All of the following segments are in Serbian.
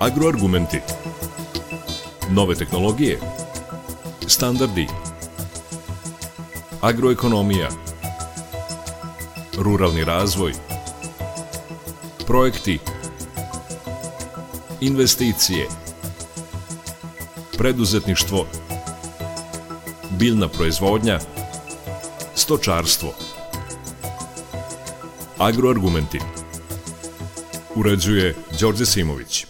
Agroargumenti. Nove tehnologije. Standardi. Agroekonomija. Ruralni razvoj. Projekti. Investicije. Preduzetništvo. Biljna proizvodnja. Stočarstvo. Agroargumenti. Uređuje Đorđe Simović.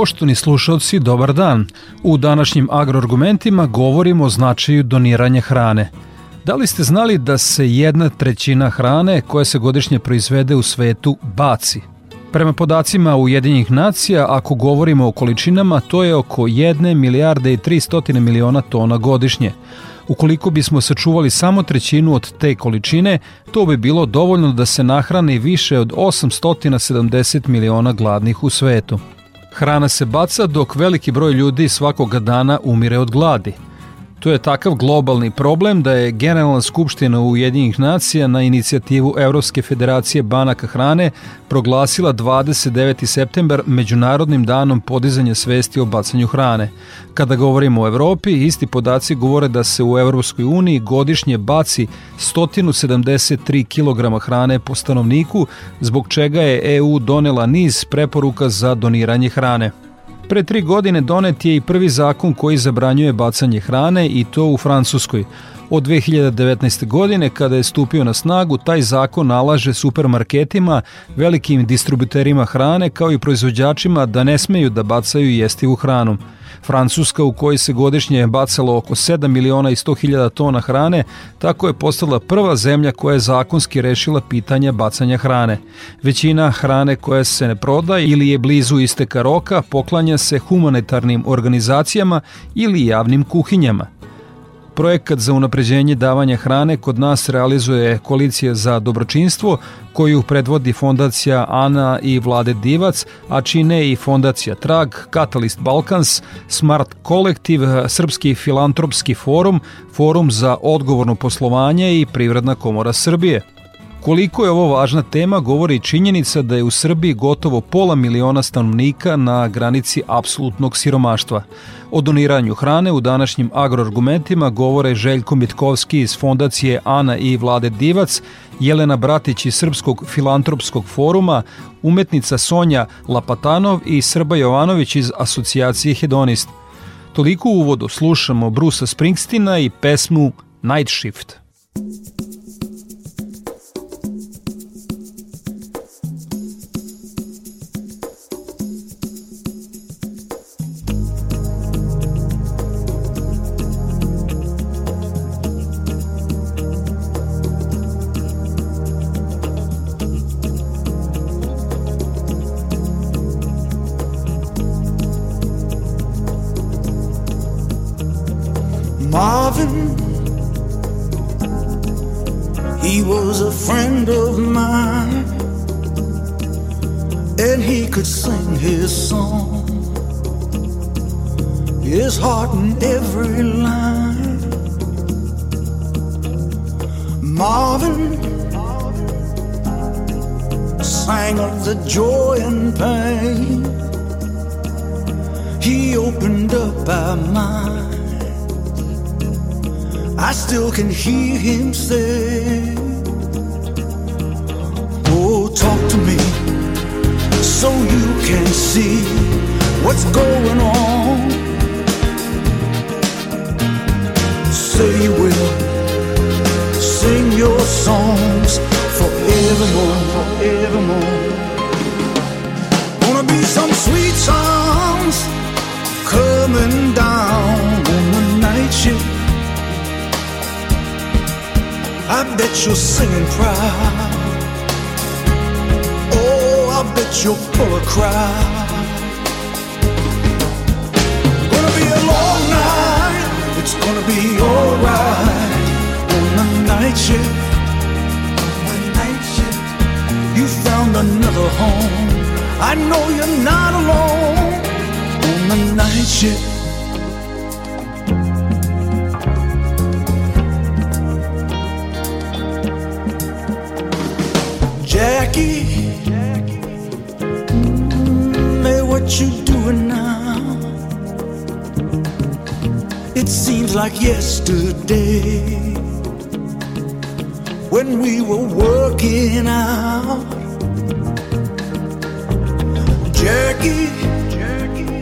Poštovni slušalci, dobar dan. U današnjim agroargumentima govorimo o značaju doniranja hrane. Da li ste znali da se jedna trećina hrane koja se godišnje proizvede u svetu baci? Prema podacima Ujedinjenih nacija, ako govorimo o količinama, to je oko 1 milijarde i 300 miliona tona godišnje. Ukoliko bismo sačuvali samo trećinu od te količine, to bi bilo dovoljno da se nahrani više od 870 miliona gladnih u svetu. Hrana se baca dok veliki broj ljudi svakoga dana umire od gladi – To je takav globalni problem da je Generalna skupština Ujedinjenih nacija na inicijativu Evropske federacije banaka hrane proglasila 29. septembar Međunarodnim danom podizanja svesti o bacanju hrane. Kada govorimo o Evropi, isti podaci govore da se u Evropskoj uniji godišnje baci 173 kg hrane po stanovniku, zbog čega je EU donela niz preporuka za doniranje hrane. Pre tri godine donet je i prvi zakon koji zabranjuje bacanje hrane i to u Francuskoj. Od 2019. godine, kada je stupio na snagu, taj zakon nalaže supermarketima, velikim distributerima hrane kao i proizvođačima da ne smeju da bacaju jestivu hranu. Francuska u kojoj se godišnje bacalo oko 7 miliona i 100 hiljada tona hrane, tako je postala prva zemlja koja je zakonski rešila pitanja bacanja hrane. Većina hrane koja se ne prodaje ili je blizu isteka roka poklanja se humanitarnim organizacijama ili javnim kuhinjama. Projekat za unapređenje davanja hrane kod nas realizuje Koalicija za dobročinstvo, koju predvodi Fondacija Ana i Vlade Divac, a čine i Fondacija Trag, Catalyst Balkans, Smart Kolektiv, Srpski filantropski forum, Forum za odgovorno poslovanje i Privredna komora Srbije. Koliko je ovo važna tema govori činjenica da je u Srbiji gotovo pola miliona stanovnika na granici apsolutnog siromaštva. O doniranju hrane u današnjim agroargumentima govore Željko Mitkovski iz fondacije Ana i Vlade Divac, Jelena Bratić iz Srpskog filantropskog foruma, umetnica Sonja Lapatanov i Srba Jovanović iz asocijacije Hedonist. Toliko u uvodu slušamo Brusa Springstina i pesmu Night Shift. Marvin. He could sing his song, his heart in every line. Marvin sang of the joy and pain. He opened up our mind. I still can hear him say, so you can see what's going on. Say you will sing your songs forevermore, forevermore. Gonna be some sweet songs coming down on the night shift. I bet you're singing proud. You're full of crowd. Gonna be a long night. It's gonna be alright on the night shift. The night shift. You found another home. I know you're not alone. On the night shift. Jackie, you doing now? It seems like yesterday when we were working out. Jackie, Jackie,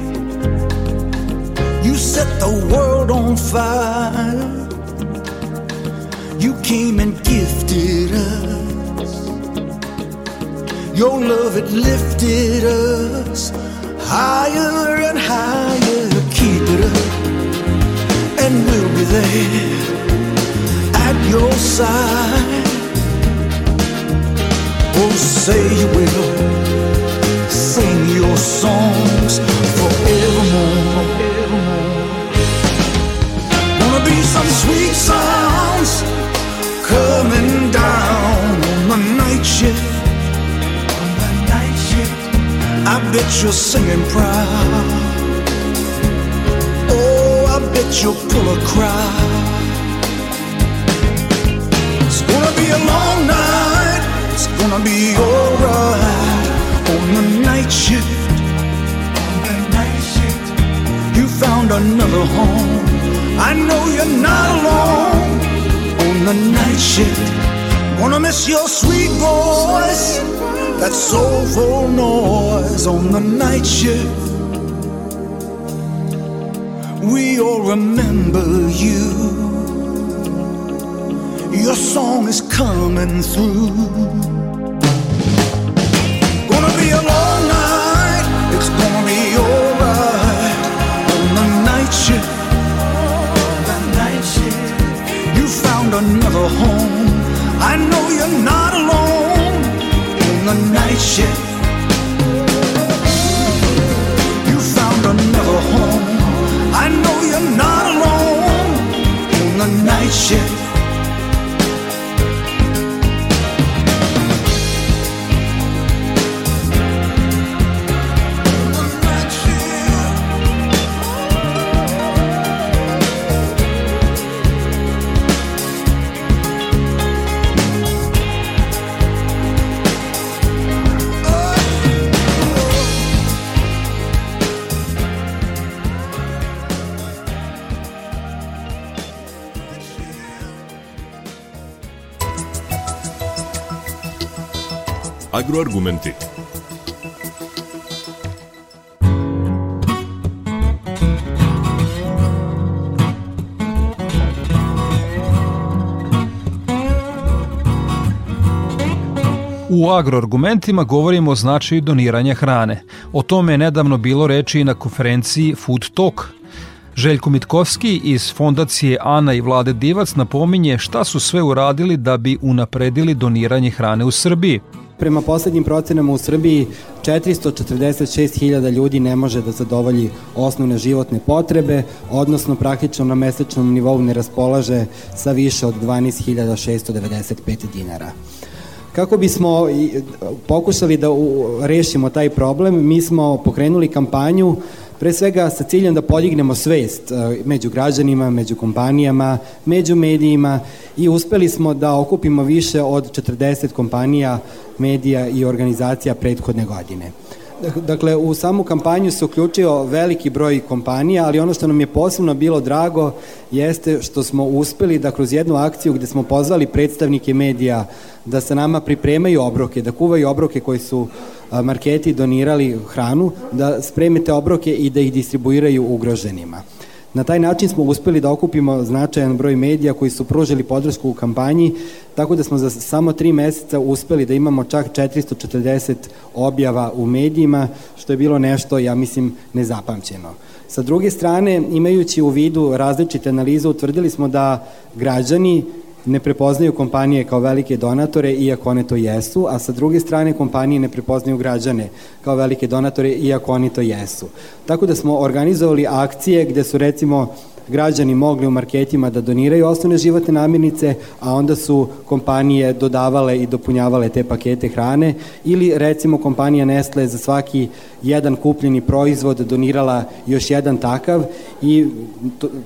you set the world on fire. You came and gifted us. Your love, it lifted us higher and higher. Keep it up, and we'll be there at your side. Oh, say you will sing your songs forevermore. Wanna be some sweet sounds coming bet you're singing proud. Oh, I bet you'll pull a crowd. It's gonna be a long night. It's gonna be alright on the night shift. On the night shift, you found another home. I know you're not alone on the night shift. Gonna miss your sweet voice, that soulful noise on the night shift. We all remember you. Your song is coming through. Gonna be a long night. It's gonna be alright on the night shift. The night shift. You found another home. I know you're not alone the night shift. You found another home. I know you're not alone on the night shift. Agroargumenti. U agroargumentima govorimo o značaju doniranja hrane. O tome je nedavno bilo reči i na konferenciji Food Talk. Željko Mitkovski iz fondacije Ana i Vlade Divac napominje šta su sve uradili da bi unapredili doniranje hrane u Srbiji. Prema poslednjim procenama u Srbiji 446.000 ljudi ne može da zadovolji osnovne životne potrebe, odnosno praktično na mesečnom nivou ne raspolaže sa više od 12.695 dinara. Kako bismo pokušali da rešimo taj problem, mi smo pokrenuli kampanju pre svega sa ciljem da podignemo svest e, među građanima, među kompanijama, među medijima i uspeli smo da okupimo više od 40 kompanija, medija i organizacija prethodne godine. Dakle, u samu kampanju se uključio veliki broj kompanija, ali ono što nam je posebno bilo drago jeste što smo uspeli da kroz jednu akciju gde smo pozvali predstavnike medija da sa nama pripremaju obroke, da kuvaju obroke koji su a, marketi donirali hranu, da spreme te obroke i da ih distribuiraju ugroženima. Na taj način smo uspeli da okupimo značajan broj medija koji su pružili podršku u kampanji, tako da smo za samo tri meseca uspeli da imamo čak 440 objava u medijima, što je bilo nešto, ja mislim, nezapamćeno. Sa druge strane, imajući u vidu različite analize, utvrdili smo da građani ne prepoznaju kompanije kao velike donatore, iako one to jesu, a sa druge strane kompanije ne prepoznaju građane kao velike donatore, iako oni to jesu. Tako da smo organizovali akcije gde su recimo građani mogli u marketima da doniraju osnovne životne namirnice, a onda su kompanije dodavale i dopunjavale te pakete hrane ili recimo kompanija Nestle za svaki jedan kupljeni proizvod donirala još jedan takav i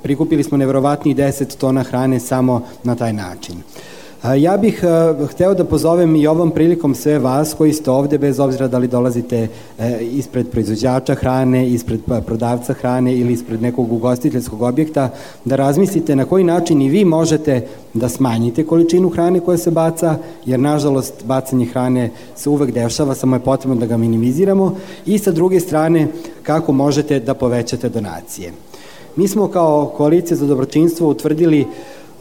prikupili smo nevrovatni 10 tona hrane samo na taj način. Ja bih hteo da pozovem i ovom prilikom sve vas koji ste ovde, bez obzira da li dolazite e, ispred proizvođača hrane, ispred prodavca hrane ili ispred nekog ugostiteljskog objekta, da razmislite na koji način i vi možete da smanjite količinu hrane koja se baca, jer nažalost bacanje hrane se uvek dešava, samo je potrebno da ga minimiziramo i sa druge strane kako možete da povećate donacije. Mi smo kao koalicija za dobročinstvo utvrdili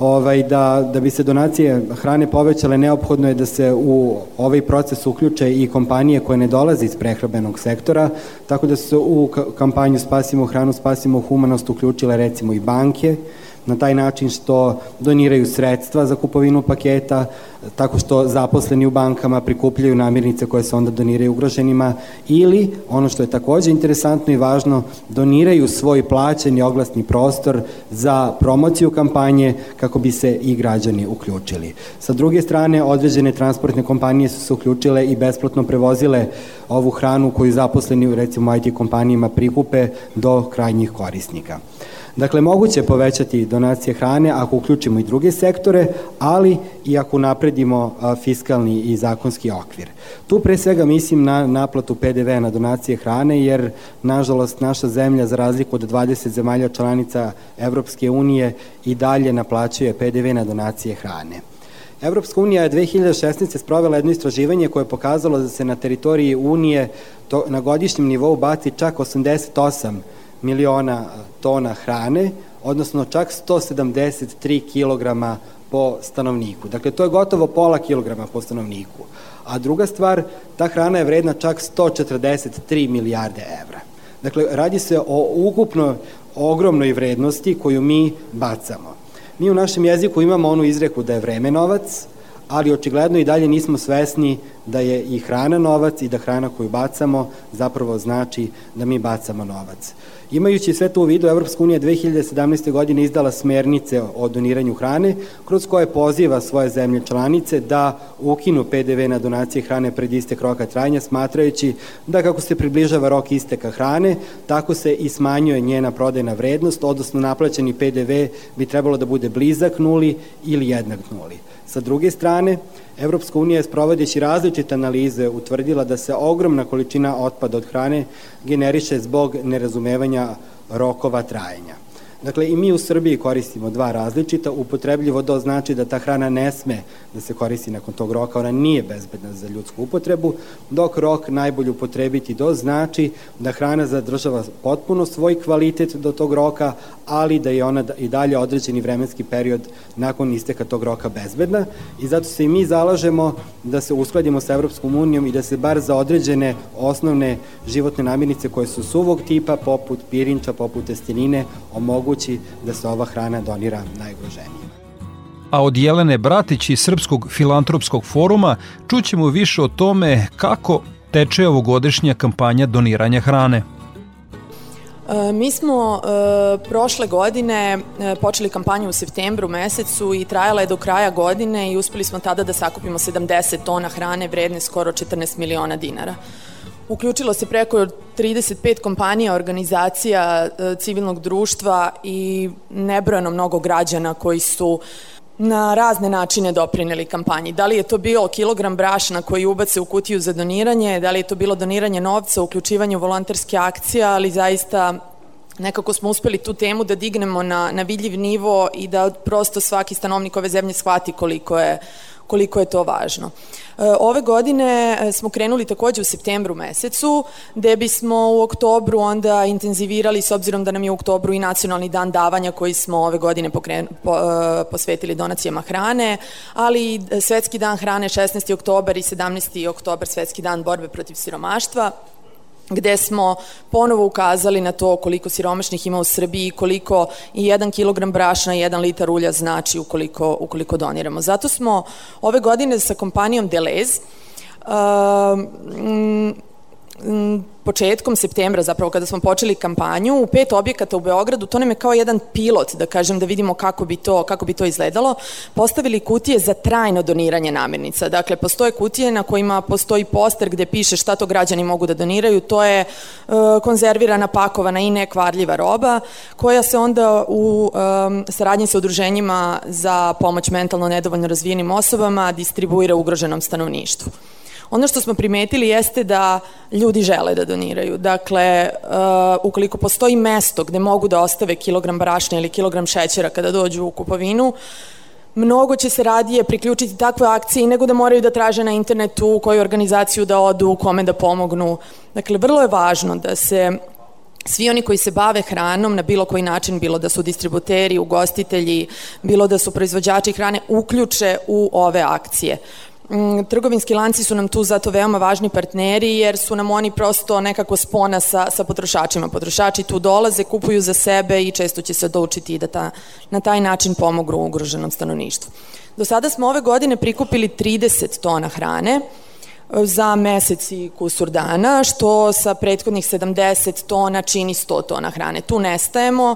ovaj, da, da bi se donacije hrane povećale, neophodno je da se u ovaj proces uključe i kompanije koje ne dolaze iz prehrabenog sektora, tako da su u kampanju Spasimo hranu, Spasimo humanost uključile recimo i banke, na taj način što doniraju sredstva za kupovinu paketa, tako što zaposleni u bankama prikupljaju namirnice koje se onda doniraju ugroženima ili, ono što je takođe interesantno i važno, doniraju svoj plaćeni oglasni prostor za promociju kampanje kako bi se i građani uključili. Sa druge strane, određene transportne kompanije su se uključile i besplatno prevozile ovu hranu koju zaposleni recimo IT kompanijama prikupe do krajnjih korisnika. Dakle, moguće je povećati donacije hrane ako uključimo i druge sektore, ali i ako napredimo fiskalni i zakonski okvir. Tu pre svega mislim na naplatu PDV na donacije hrane, jer nažalost naša zemlja za razliku od 20 zemalja članica Evropske unije i dalje naplaćuje PDV na donacije hrane. Evropska unija je 2016. sprovela jedno istraživanje koje je pokazalo da se na teritoriji Unije to, na godišnjem nivou baci čak 88 miliona tona hrane, odnosno čak 173 kg po stanovniku. Dakle, to je gotovo pola kilograma po stanovniku. A druga stvar, ta hrana je vredna čak 143 milijarde evra. Dakle, radi se o ukupno ogromnoj vrednosti koju mi bacamo. Mi u našem jeziku imamo onu izreku da je vreme novac, ali očigledno i dalje nismo svesni da je i hrana novac i da hrana koju bacamo zapravo znači da mi bacamo novac. Imajući sve to u vidu, Evropska unija 2017. godine izdala smernice o doniranju hrane, kroz koje poziva svoje zemlje članice da ukinu PDV na donacije hrane pred istek roka trajanja, smatrajući da kako se približava rok isteka hrane, tako se i smanjuje njena prodajna vrednost, odnosno naplaćeni PDV bi trebalo da bude blizak nuli ili jednak nuli. Sa druge strane, Evropska unija je sprovodeći različite analize utvrdila da se ogromna količina otpada od hrane generiše zbog nerazumevanja rokova trajanja. Dakle, i mi u Srbiji koristimo dva različita. Upotrebljivo do znači da ta hrana ne sme da se koristi nakon tog roka, ona nije bezbedna za ljudsku upotrebu, dok rok najbolje upotrebiti do znači da hrana zadržava potpuno svoj kvalitet do tog roka, ali da je ona i dalje određeni vremenski period nakon isteka tog roka bezbedna i zato se i mi zalažemo da se uskladimo sa Evropskom unijom i da se bar za određene osnovne životne namirnice koje su suvog tipa, poput pirinča, poput testenine, omogući da se ova hrana donira najugroženijima. A od Jelene Bratić iz Srpskog filantropskog foruma čućemo više o tome kako teče ovogodišnja kampanja doniranja hrane. E, mi smo e, prošle godine e, počeli kampanju u septembru mesecu i trajala je do kraja godine i uspeli smo tada da sakupimo 70 tona hrane vredne skoro 14 miliona dinara. Uključilo se preko 35 kompanija, organizacija e, civilnog društva i nebrojano mnogo građana koji su na razne načine doprineli kampanji. Da li je to bio kilogram brašna koji ubace u kutiju za doniranje, da li je to bilo doniranje novca, uključivanje u volonterske akcije, ali zaista nekako smo uspeli tu temu da dignemo na, na vidljiv nivo i da prosto svaki stanovnik ove zemlje shvati koliko je, koliko je to važno. E, ove godine e, smo krenuli takođe u septembru mesecu, gde bismo u oktobru onda intenzivirali, s obzirom da nam je u oktobru i nacionalni dan davanja koji smo ove godine pokren, po, e, posvetili donacijama hrane, ali i Svetski dan hrane 16. oktobar i 17. oktobar Svetski dan borbe protiv siromaštva gde smo ponovo ukazali na to koliko siromašnih ima u Srbiji i koliko i jedan kilogram brašna i jedan litar ulja znači ukoliko, ukoliko doniramo. Zato smo ove godine sa kompanijom Delez uh, početkom septembra, zapravo kada smo počeli kampanju, u pet objekata u Beogradu, to nam je kao jedan pilot, da kažem, da vidimo kako bi to, kako bi to izgledalo, postavili kutije za trajno doniranje namirnica. Dakle, postoje kutije na kojima postoji poster gde piše šta to građani mogu da doniraju, to je e, konzervirana, pakovana i nekvarljiva roba, koja se onda u e, saradnji sa udruženjima za pomoć mentalno nedovoljno razvijenim osobama distribuira ugroženom stanovništvu. Ono što smo primetili jeste da ljudi žele da doniraju. Dakle, uh, ukoliko postoji mesto gde mogu da ostave kilogram brašna ili kilogram šećera kada dođu u kupovinu, mnogo će se radije priključiti takve akcije nego da moraju da traže na internetu u koju organizaciju da odu, kome da pomognu. Dakle, vrlo je važno da se svi oni koji se bave hranom na bilo koji način, bilo da su distributeri, ugostitelji, bilo da su proizvođači hrane, uključe u ove akcije. Mm, trgovinski lanci su nam tu zato veoma važni partneri jer su nam oni prosto nekako spona sa, sa potrošačima. Potrošači tu dolaze, kupuju za sebe i često će se odlučiti da ta, na taj način pomogru ugroženom stanovništvu. Do sada smo ove godine prikupili 30 tona hrane e, za mesec i kusur dana, što sa prethodnih 70 tona čini 100 tona hrane. Tu nestajemo,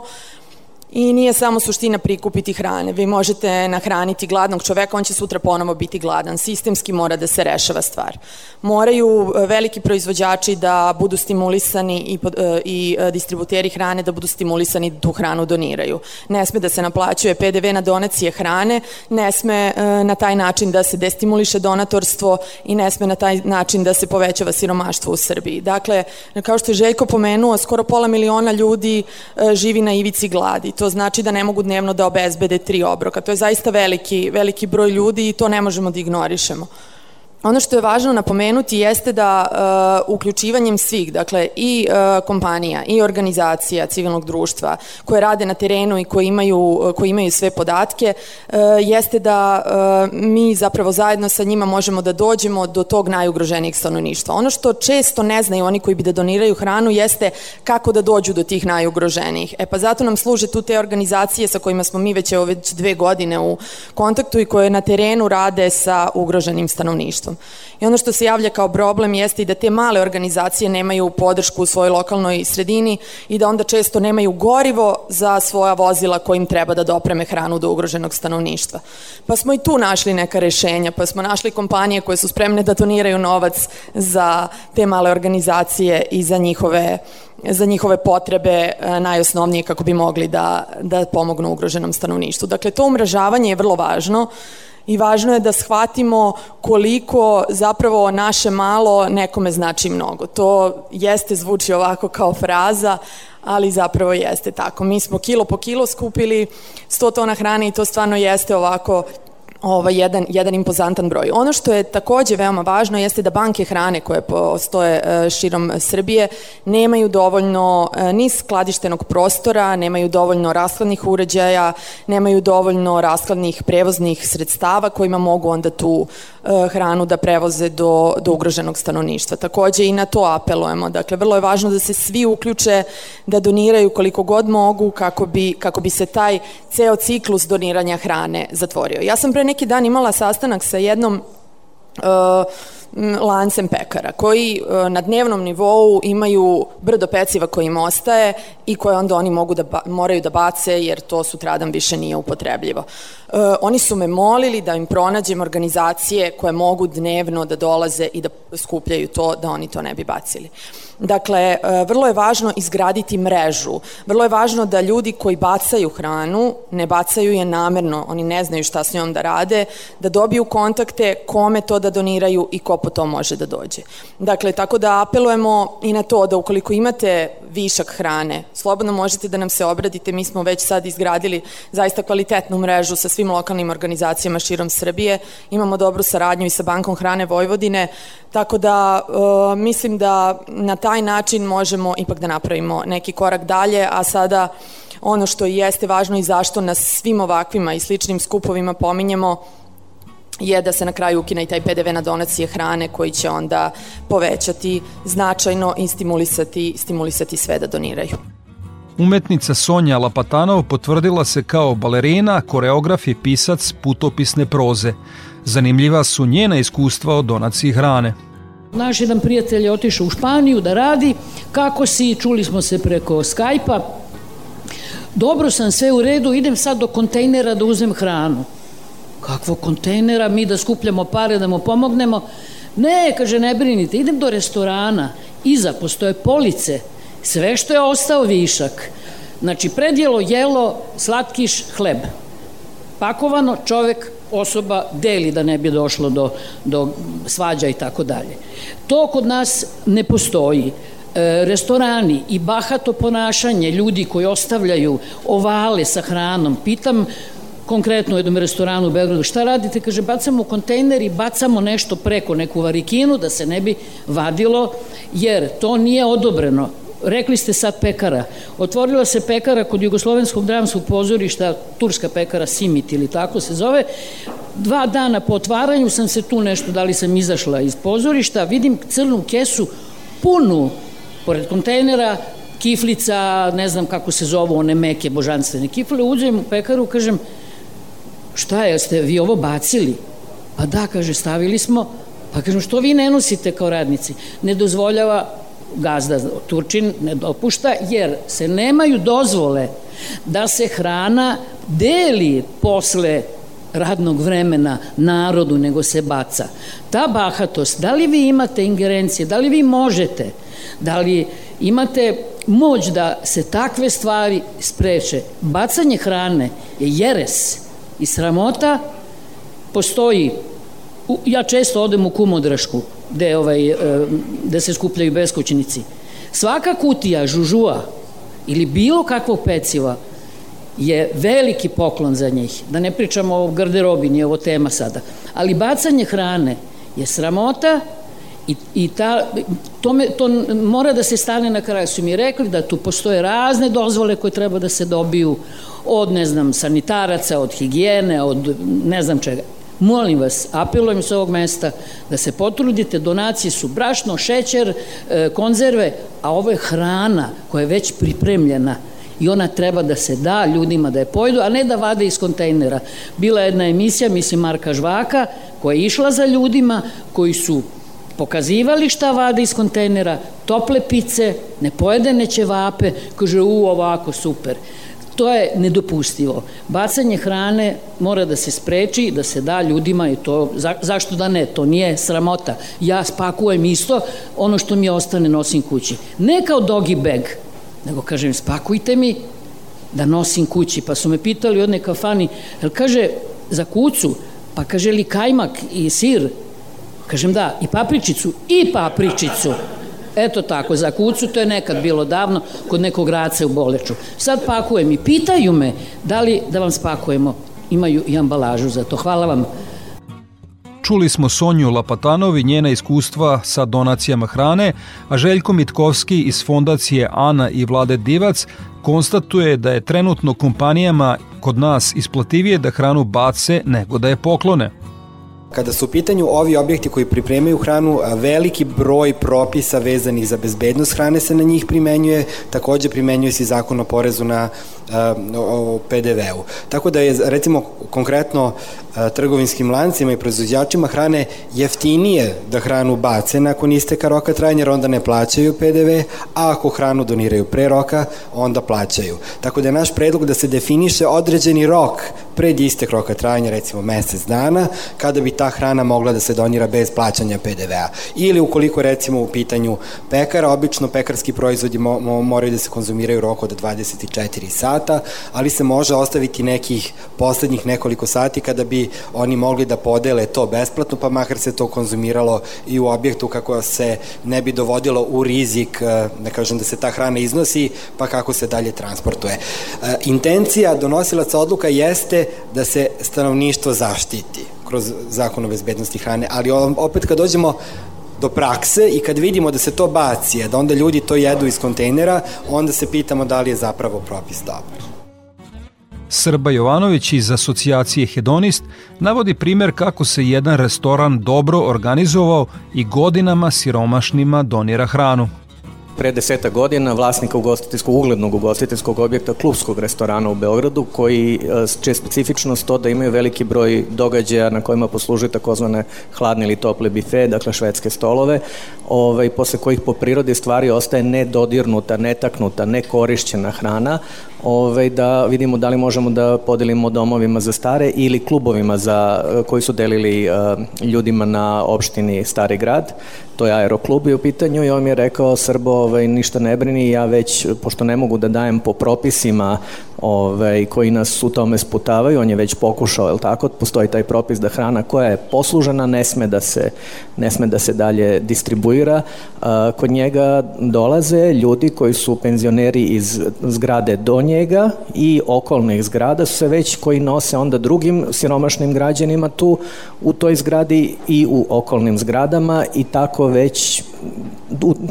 I nije samo suština prikupiti hrane. Vi možete nahraniti gladnog čoveka, on će sutra ponovo biti gladan. Sistemski mora da se rešava stvar. Moraju e, veliki proizvođači da budu stimulisani i, e, i e, distributeri hrane da budu stimulisani da tu hranu doniraju. Ne sme da se naplaćuje PDV na donacije hrane, ne sme na taj način da se destimuliše donatorstvo i ne sme na taj način da se povećava siromaštvo u Srbiji. Dakle, kao što je Željko pomenuo, skoro pola miliona ljudi živi na ivici gladi. To znači da ne mogu dnevno da obezbede tri obroka. To je zaista veliki, veliki broj ljudi i to ne možemo da ignorišemo. Ono što je važno napomenuti jeste da uh, uključivanjem svih, dakle i uh, kompanija i organizacija civilnog društva koje rade na terenu i koji imaju, uh, koji imaju sve podatke, uh, jeste da uh, mi zapravo zajedno sa njima možemo da dođemo do tog najugroženijeg stanovništva. Ono što često ne znaju oni koji bi da doniraju hranu jeste kako da dođu do tih najugroženijih. E pa zato nam služe tu te organizacije sa kojima smo mi već evo već dve godine u kontaktu i koje na terenu rade sa ugroženim stanovništvom. I ono što se javlja kao problem jeste i da te male organizacije nemaju podršku u svojoj lokalnoj sredini i da onda često nemaju gorivo za svoja vozila kojim treba da dopreme hranu do ugroženog stanovništva. Pa smo i tu našli neka rešenja, pa smo našli kompanije koje su spremne da doniraju novac za te male organizacije i za njihove za njihove potrebe e, najosnovnije kako bi mogli da, da pomognu ugroženom stanovništvu. Dakle, to umražavanje je vrlo važno i važno je da shvatimo koliko zapravo naše malo nekome znači mnogo. To jeste zvuči ovako kao fraza, ali zapravo jeste tako. Mi smo kilo po kilo skupili 100 tona hrane i to stvarno jeste ovako ovaj, jedan, jedan impozantan broj. Ono što je takođe veoma važno jeste da banke hrane koje postoje e, širom Srbije nemaju dovoljno e, ni skladištenog prostora, nemaju dovoljno raskladnih uređaja, nemaju dovoljno raskladnih prevoznih sredstava kojima mogu onda tu e, hranu da prevoze do, do ugroženog stanovništva. Takođe i na to apelujemo. Dakle, vrlo je važno da se svi uključe, da doniraju koliko god mogu kako bi, kako bi se taj ceo ciklus doniranja hrane zatvorio. Ja sam pre neki dan imala sastanak sa jednom uh, lancem pekara koji uh, na dnevnom nivou imaju brdo peciva koji im ostaje i koje onda oni mogu da ba, moraju da bace jer to sutradan više nije upotrebljivo. Uh, oni su me molili da im pronađem organizacije koje mogu dnevno da dolaze i da skupljaju to da oni to ne bi bacili. Dakle, e, vrlo je važno izgraditi mrežu. Vrlo je važno da ljudi koji bacaju hranu, ne bacaju je namerno, oni ne znaju šta s njom da rade, da dobiju kontakte kome to da doniraju i ko po to može da dođe. Dakle, tako da apelujemo i na to da ukoliko imate višak hrane, slobodno možete da nam se obradite. Mi smo već sad izgradili zaista kvalitetnu mrežu sa svim lokalnim organizacijama širom Srbije. Imamo dobru saradnju i sa Bankom hrane Vojvodine, tako da uh, mislim da na taj način možemo ipak da napravimo neki korak dalje, a sada ono što jeste važno i zašto nas svim ovakvima i sličnim skupovima pominjemo je da se na kraju ukine i taj PDV na donacije hrane koji će onda povećati značajno i stimulisati, stimulisati sve da doniraju. Umetnica Sonja Lapatanov potvrdila se kao balerina, koreograf i pisac putopisne proze. Zanimljiva su njena iskustva o donaciji hrane. Naš jedan prijatelj je otišao u Španiju da radi, kako si, čuli smo se preko Skype-a, dobro sam, sve u redu, idem sad do kontejnera da uzem hranu. Kakvo kontejnera, mi da skupljamo pare, da mu pomognemo? Ne, kaže, ne brinite, idem do restorana, iza postoje police, sve što je ostao višak. Znači, predjelo, jelo, slatkiš, hleb. Pakovano, čovek, osoba deli da ne bi došlo do, do svađa i tako dalje. To kod nas ne postoji. E, restorani i bahato ponašanje ljudi koji ostavljaju ovale sa hranom. Pitam konkretno u jednom restoranu u Beogradu, šta radite? Kaže, bacamo kontejner i bacamo nešto preko neku varikinu da se ne bi vadilo, jer to nije odobreno. Rekli ste sad pekara. Otvorila se pekara kod Jugoslovenskog dramskog pozorišta, turska pekara Simit ili tako se zove. Dva dana po otvaranju sam se tu nešto, da li sam izašla iz pozorišta, vidim crnu kesu punu pored kontejnera, kiflica, ne znam kako se zovu, one meke božanstvene kifle, uđem u pekaru, kažem, šta je, ste vi ovo bacili? Pa da, kaže, stavili smo, pa kažem, što vi ne nosite kao radnici? Ne dozvoljava gazda Turčin, ne dopušta, jer se nemaju dozvole da se hrana deli posle radnog vremena narodu, nego se baca. Ta bahatost, da li vi imate ingerencije, da li vi možete, da li imate moć da se takve stvari spreče. Bacanje hrane je jeres i sramota. Postoji, ja često odem u Kumodrašku, gde, ovaj, e, gde se skupljaju beskućnici. Svaka kutija žužua ili bilo kakvog peciva je veliki poklon za njih. Da ne pričamo o garderobi, nije ovo tema sada. Ali bacanje hrane je sramota i, i ta, to, me, to mora da se stane na kraju. Su mi rekli da tu postoje razne dozvole koje treba da se dobiju od, ne znam, sanitaraca, od higijene, od ne znam čega. Molim vas, apelujem s ovog mesta da se potrudite, donacije su brašno, šećer, e, konzerve, a ovo je hrana koja je već pripremljena i ona treba da se da ljudima da je pojedu, a ne da vade iz kontejnera. Bila je jedna emisija, mislim Marka Žvaka, koja je išla za ljudima koji su pokazivali šta vade iz kontejnera, tople pice, nepojedene ćevape, kaže u ovako super. To je nedopustivo. Bacanje hrane mora da se spreči, da se da ljudima i to, za, zašto da ne, to nije sramota. Ja spakujem isto, ono što mi ostane nosim kući. Ne kao doggy bag, nego kažem spakujte mi da nosim kući. Pa su me pitali od neka fani, jel kaže za kucu, pa kaže li kajmak i sir? Kažem da, i papričicu, i papričicu. Eto tako, za kucu to je nekad bilo davno kod nekog raca u Boleču. Sad pakujem i pitaju me da li da vam spakujemo. Imaju i ambalažu za to. Hvala vam. Čuli smo Sonju Lapatanovi, njena iskustva sa donacijama hrane, a Željko Mitkovski iz fondacije Ana i Vlade Divac konstatuje da je trenutno kompanijama kod nas isplativije da hranu bace nego da je poklone. Kada su u pitanju ovi objekti koji pripremaju hranu, veliki broj propisa vezanih za bezbednost hrane se na njih primenjuje, takođe primenjuje se zakon o porezu na PDV-u. Tako da je, recimo, konkretno trgovinskim lancima i proizvođačima hrane jeftinije da hranu bace nakon isteka roka trajanja, jer onda ne plaćaju PDV, a ako hranu doniraju pre roka, onda plaćaju. Tako da je naš predlog da se definiše određeni rok pred istek roka trajanja, recimo mesec dana, kada bi ta hrana mogla da se donira bez plaćanja PDV-a. Ili ukoliko recimo u pitanju pekara, obično pekarski proizvodi mo moraju da se konzumiraju u roku od 24 sata, ali se može ostaviti nekih poslednjih nekoliko sati kada bi oni mogli da podele to besplatno, pa makar se to konzumiralo i u objektu kako se ne bi dovodilo u rizik, e, da kažem da se ta hrana iznosi, pa kako se dalje transportuje. E, intencija donosilaca odluka jeste da se stanovništvo zaštiti kroz zakon o bezbednosti hrane, ali opet kad dođemo do prakse i kad vidimo da se to baci, da onda ljudi to jedu iz kontejnera, onda se pitamo da li je zapravo propis dobar. Srba Jovanović iz asocijacije Hedonist navodi primer kako se jedan restoran dobro organizovao i godinama siromašnima donira hranu. Pre deseta godina vlasnika ugostiteljskog, uglednog ugostiteljskog objekta klubskog restorana u Beogradu, koji e, će specifičnost to da imaju veliki broj događaja na kojima poslužuju takozvane hladne ili tople bife, dakle švedske stolove, ovaj, posle kojih po prirodi stvari ostaje nedodirnuta, netaknuta, nekorišćena hrana, ovaj, da vidimo da li možemo da podelimo domovima za stare ili klubovima za, koji su delili uh, ljudima na opštini Stari grad. To je aeroklub i u pitanju i on mi je rekao Srbo, ovaj, ništa ne brini, ja već, pošto ne mogu da dajem po propisima ovaj, koji nas u tome sputavaju, on je već pokušao, je tako, postoji taj propis da hrana koja je poslužena ne sme da se, ne sme da se dalje distribuira. Kod njega dolaze ljudi koji su penzioneri iz zgrade do njega i okolnih zgrada su se već koji nose onda drugim siromašnim građanima tu u toj zgradi i u okolnim zgradama i tako već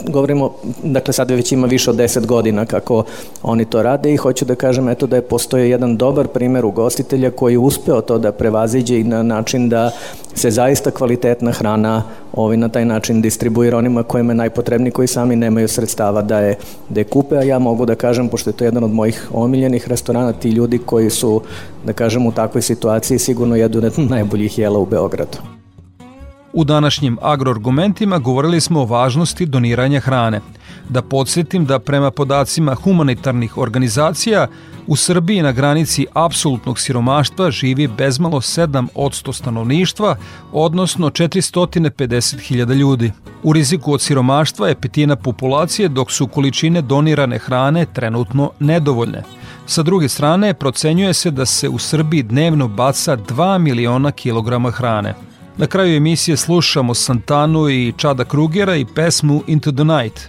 govorimo, dakle sad već ima više od 10 godina kako oni to rade i hoću da kažem eto da je postoje jedan dobar primer ugostitelja koji je uspeo to da prevaziđe i na način da se zaista kvalitetna hrana ovaj, na taj način distribuira onima kojima je najpotrebniji koji sami nemaju sredstava da je, da je kupe, a ja mogu da kažem, pošto je to jedan od mojih omiljenih restorana, ti ljudi koji su, da kažem, u takvoj situaciji sigurno jedu najboljih jela u Beogradu. U današnjim agroargumentima govorili smo o važnosti doniranja hrane. Da podsjetim da prema podacima humanitarnih organizacija u Srbiji na granici apsolutnog siromaštva živi bezmalo 7 od 100 stanovništva, odnosno 450.000 ljudi. U riziku od siromaštva je petina populacije dok su količine donirane hrane trenutno nedovoljne. Sa druge strane, procenjuje se da se u Srbiji dnevno baca 2 miliona kilograma hrane. Na kraju emisije slušamo Santanu i Čada Krugera i pesmu Into the Night.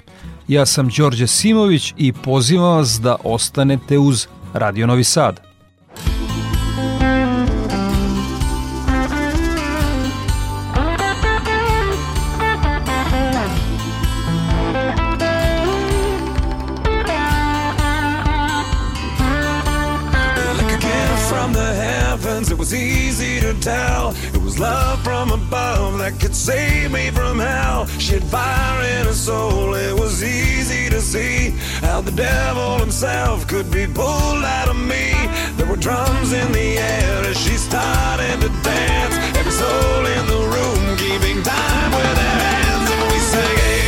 Ja sam Đorđe Simović i pozivam vas da ostanete uz Radio Novi Sad. it was easy to tell was love from that could save me from hell. She had fire in her soul, it was easy to see how the devil himself could be pulled out of me. There were drums in the air as she started to dance. Every soul in the room keeping time with their hands, and we sang,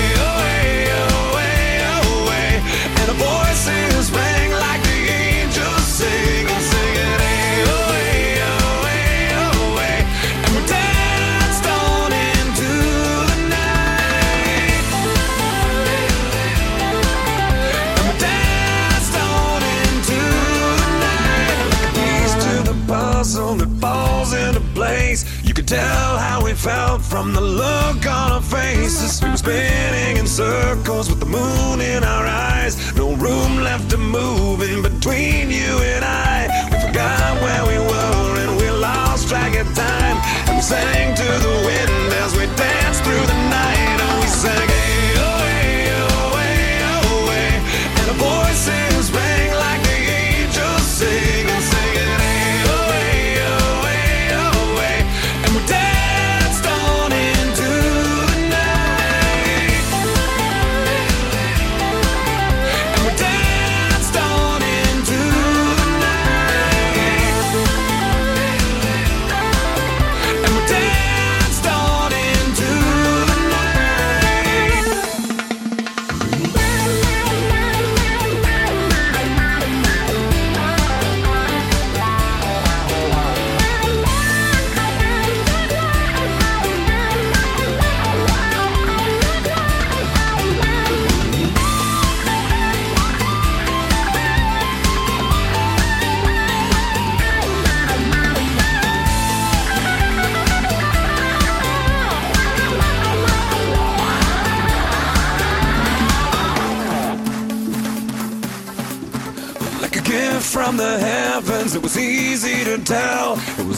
tell how we felt from the look on our faces. We were spinning in circles with the moon in our eyes. No room left to move in between you and I. We forgot where we were and we lost track of time. And we sang to the wind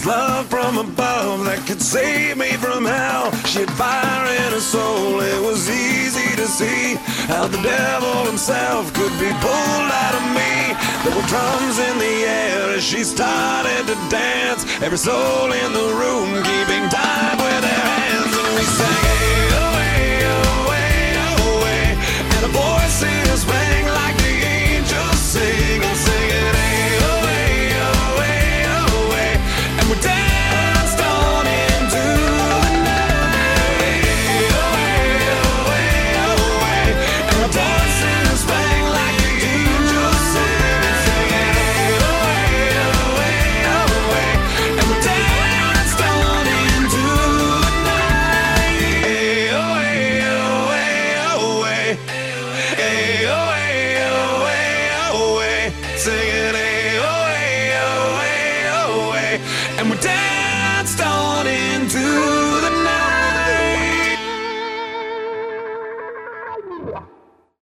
love from above that could save me from hell. She had fire in her soul, it was easy to see how the devil himself could be pulled out of me. There were drums in the air as she started to dance. Every soul in the room keeping time with their hands, and we sang, hey, oh, hey. Oh, oh, and the voice